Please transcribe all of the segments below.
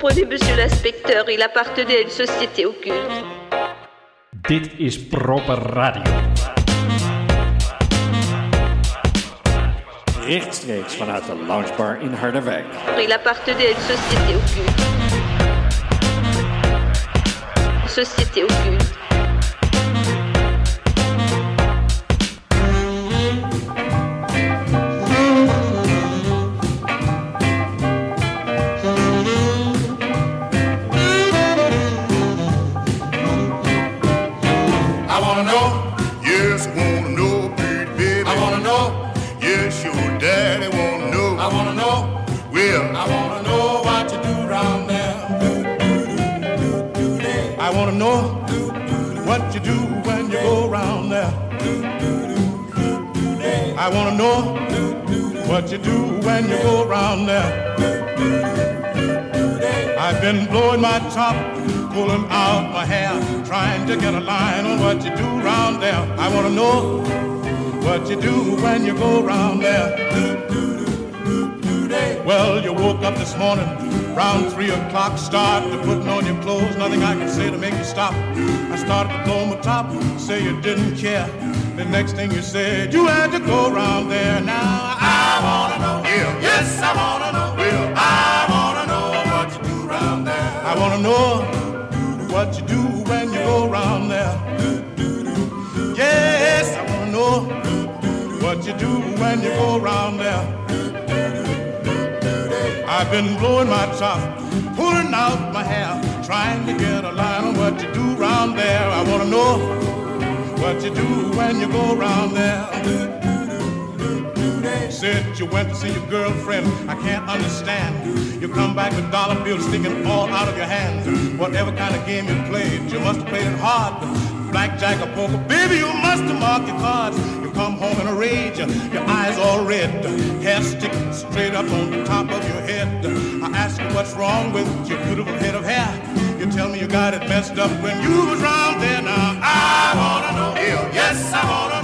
comprenez, monsieur l'inspecteur, il appartenait à une société occulte. Dit is proper radio. Rechtstreeks vanuit de loungebar in Harderwijk. Il appartenait à une société occulte. Société occulte. What you do when you go round there. I've been blowing my top, pulling out my hair, trying to get a line on what you do round there. I wanna know what you do when you go round there. Well, you woke up this morning, round three o'clock, started putting on your clothes, nothing I can say to make you stop. I started to blow my top, say you didn't care. The next thing you said, you had to go round there. Now yes, I wanna know, I wanna know what you do round there. I wanna know what you do when you go round there. Yes, I wanna know what you do when you go round there. I've been blowing my top, pulling out my hair, trying to get a line on what you do round there. I wanna know what you do when you go round there. Said you went to see your girlfriend, I can't understand. You come back with dollar bills sticking all out of your hands. Whatever kind of game you played, you must have played it hard. Blackjack or poker, baby, you must have marked your cards. You come home in a rage, your eyes all red, hair sticking straight up on the top of your head. I ask you what's wrong with your beautiful head of hair. You tell me you got it messed up when you was round there. Now I wanna know, yes I wanna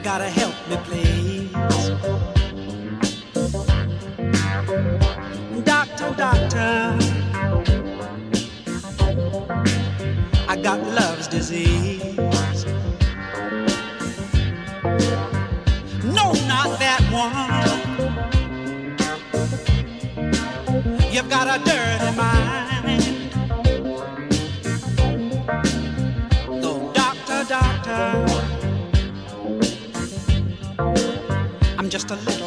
It don't me please. Doctor, but replace with a love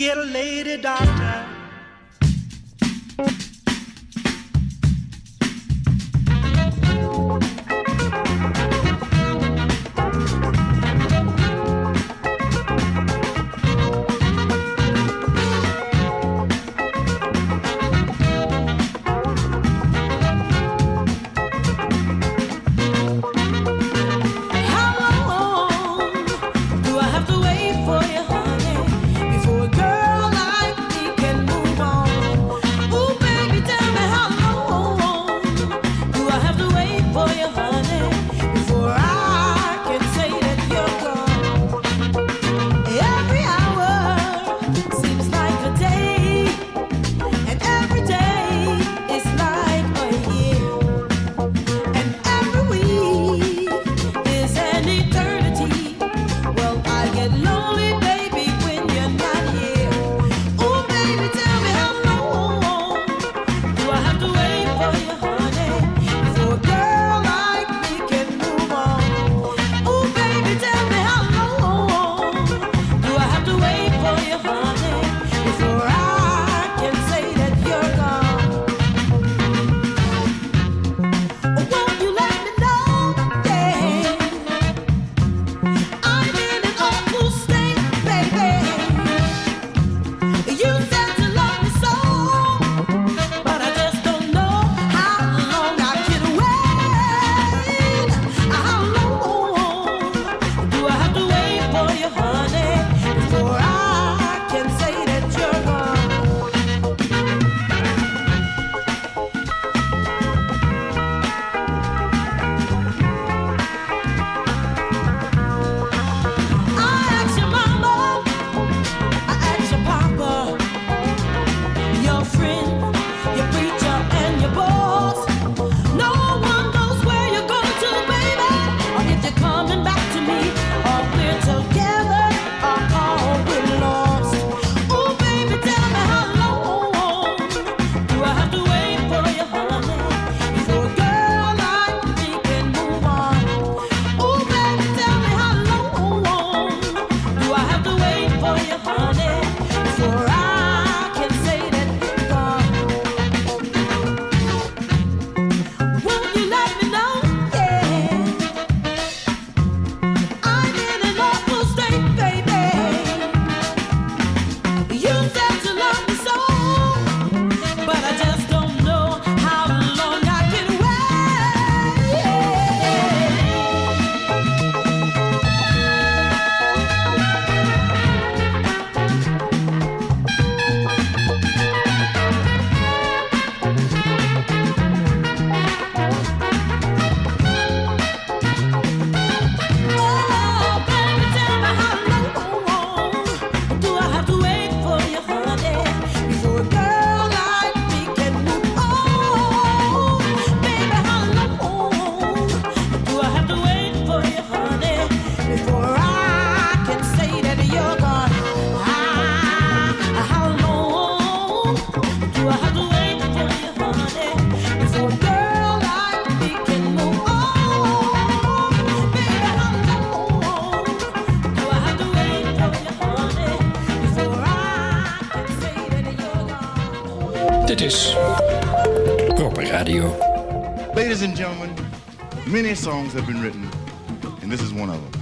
get a lady doctor. Radio. Ladies and gentlemen, many songs have been written, and this is one of them.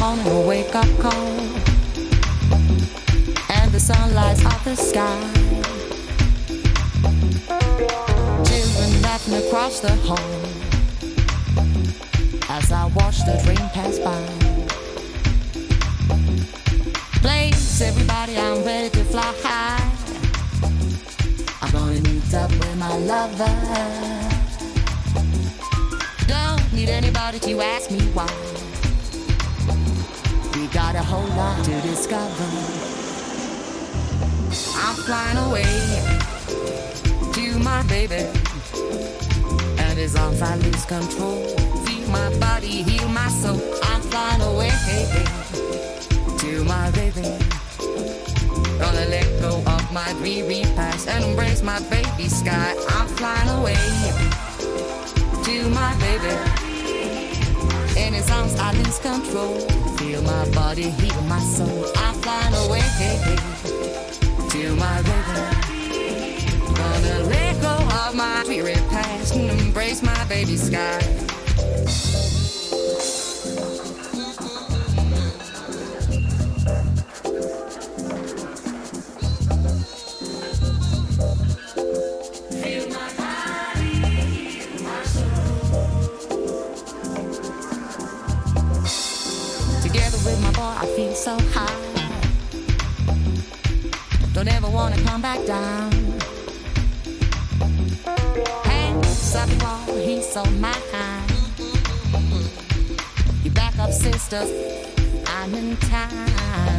Morning a wake up call. And the sun lights up the sky. Children laughing across the hall. As I watch the train pass by. Place everybody, I'm ready to fly high. I'm gonna meet up with my lover. Don't need anybody to ask me why. Got a whole lot to discover. I'm flying away to my baby, and his arms I lose control. Feel my body, heal my soul. I'm flying away to my baby. Gonna let go of my dreary past and embrace my baby sky. I'm flying away to my baby. In his arms, I lose control. Feel my body, heal my soul. I'm flying away to my baby. Gonna let go of my dreary past and embrace my baby sky. Wanna come back down. Hands up, wall, he's so mine. You back up, sisters. I'm in time.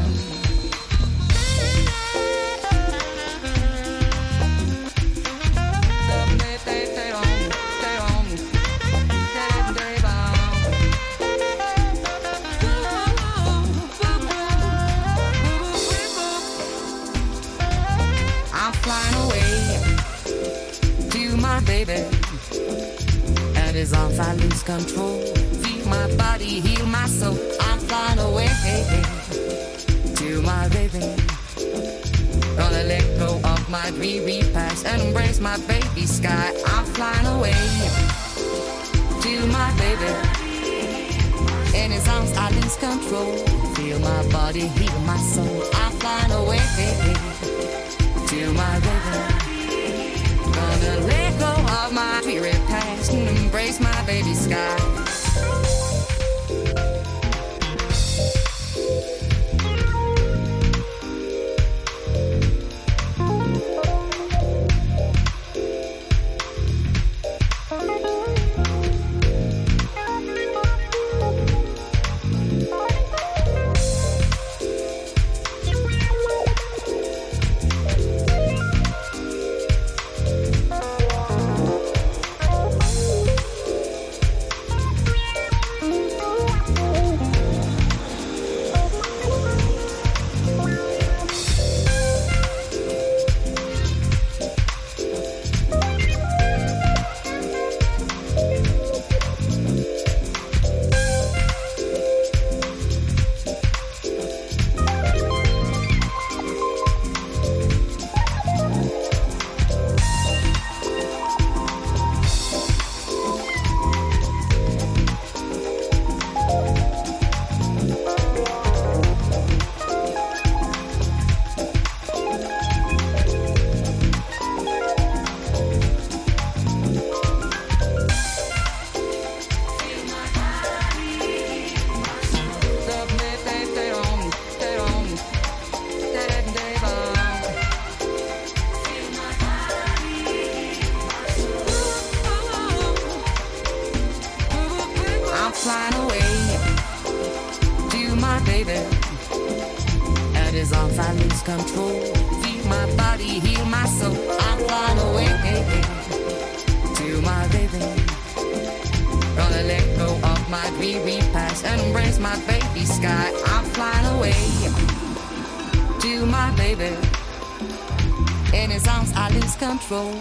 Lose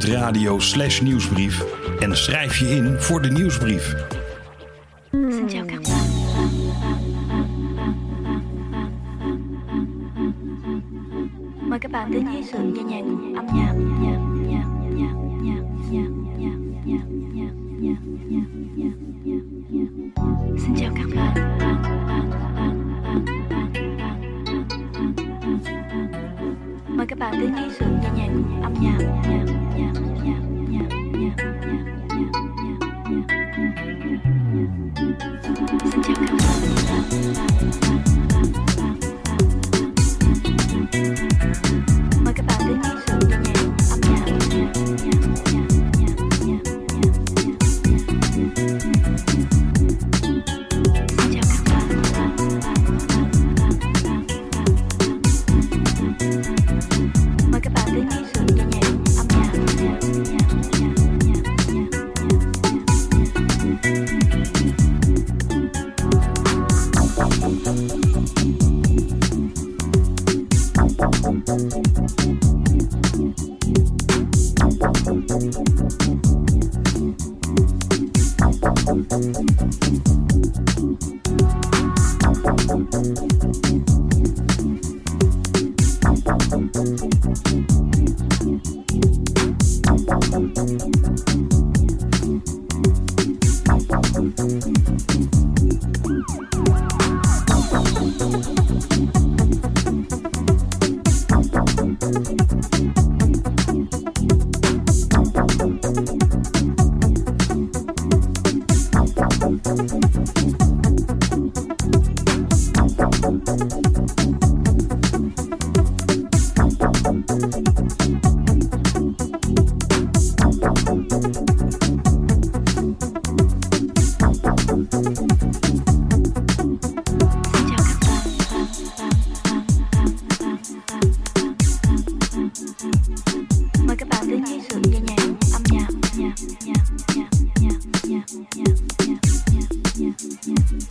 bnr.radio/nieuwsbrief en schrijf je in voor de nieuwsbrief.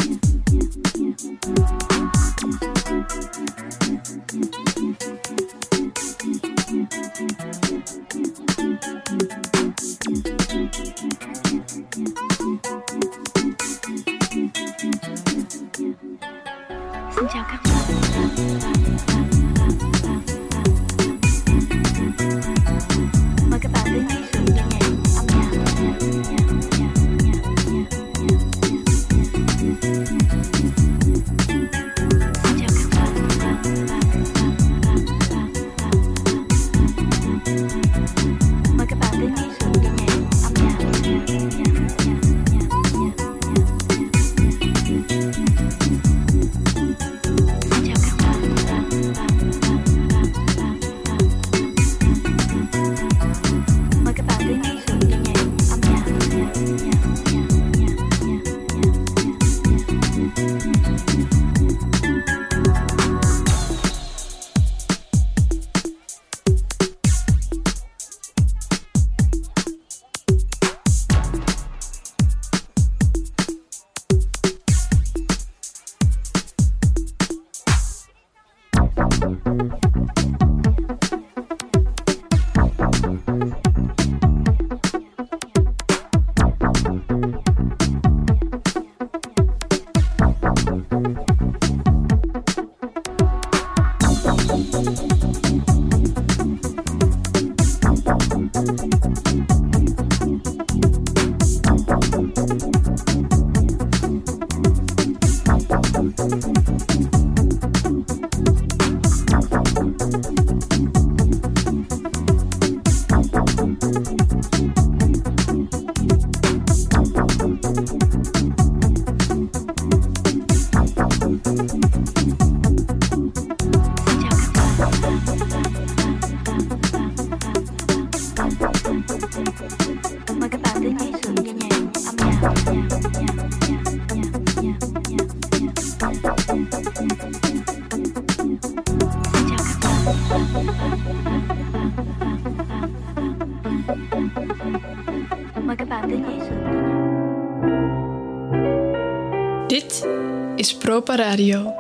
xin chào các bạn. Mời các bạn đến với sự nghe nhạc Propa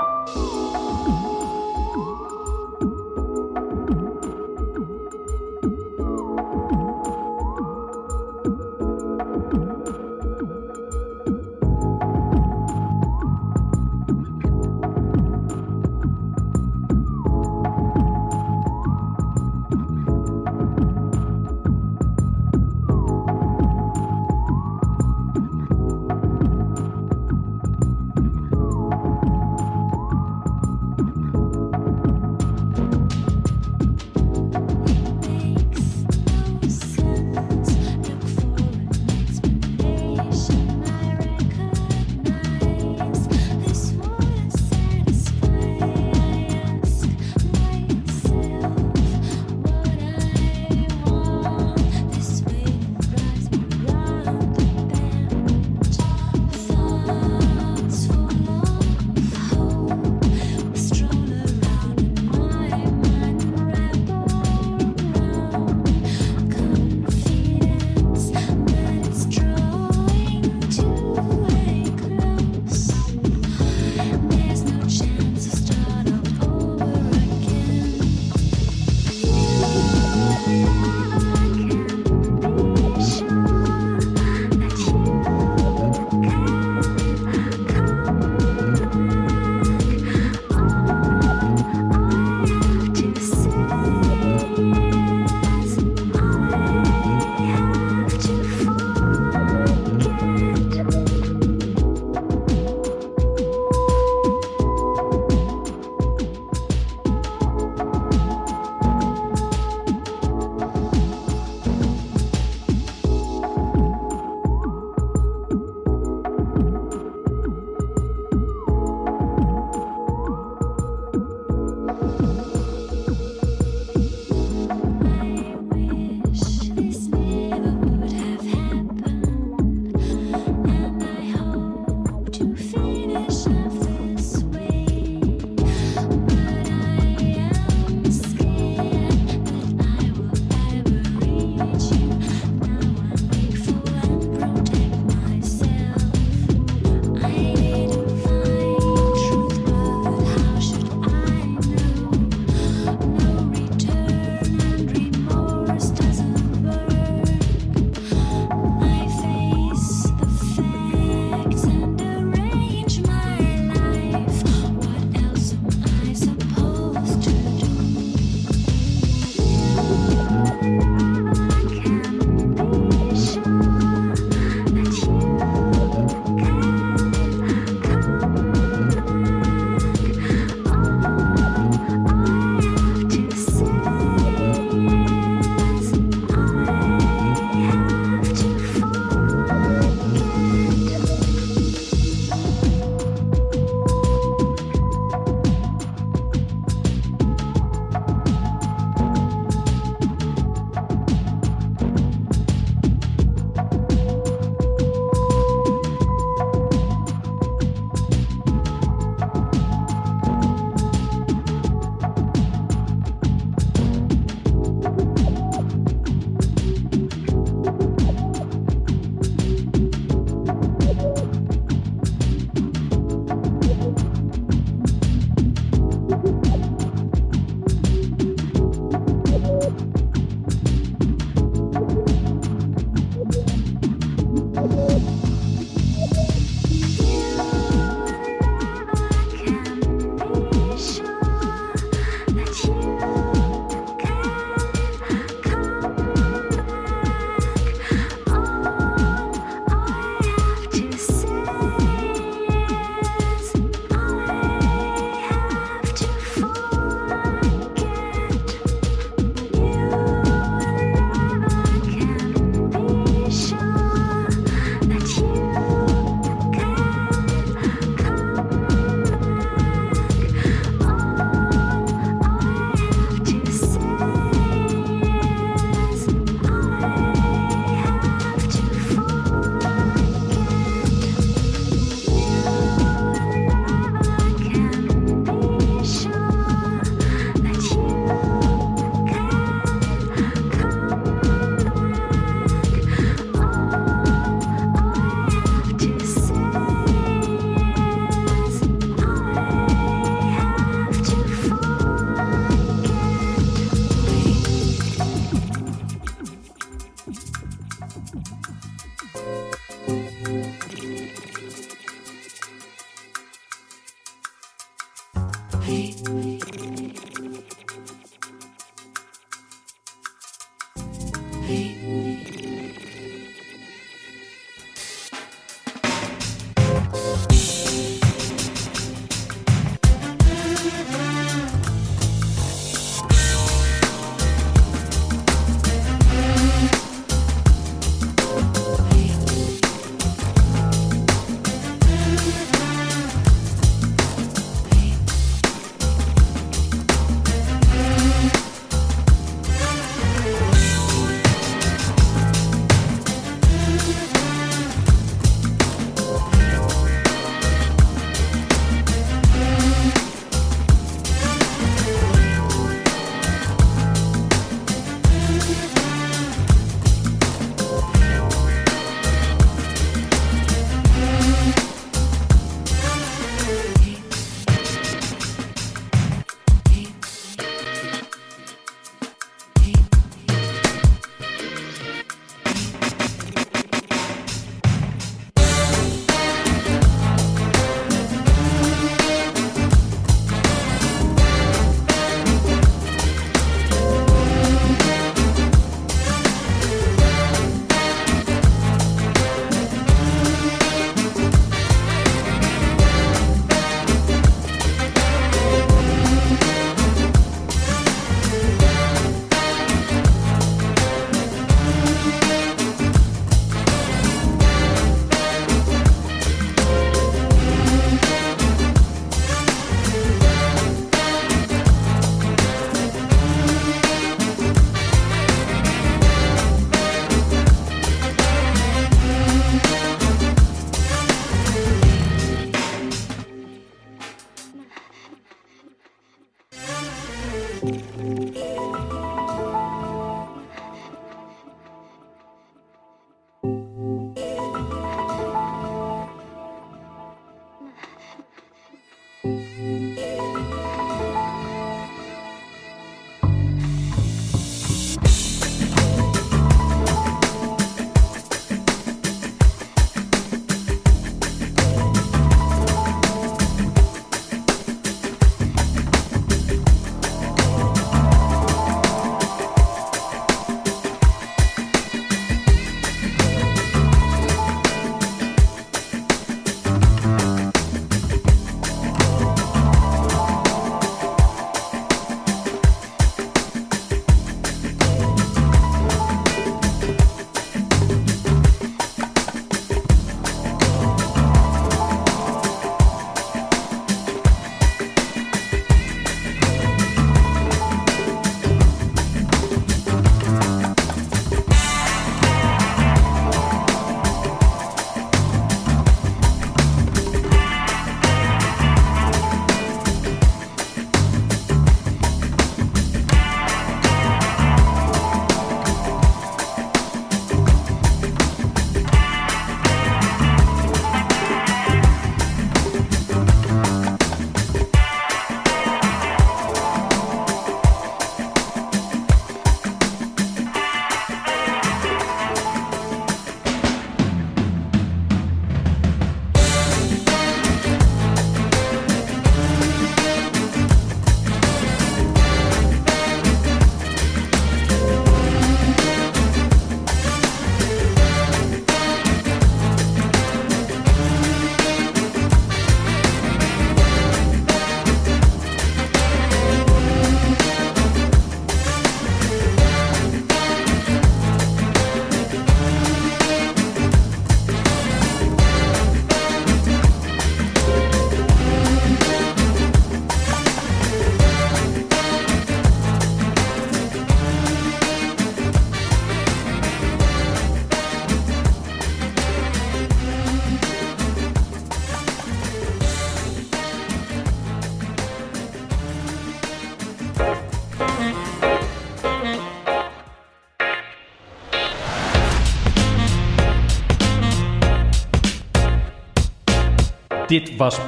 was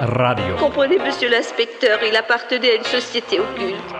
Radio. Comprenez, monsieur l'inspecteur, il appartenait à une. Société occulte.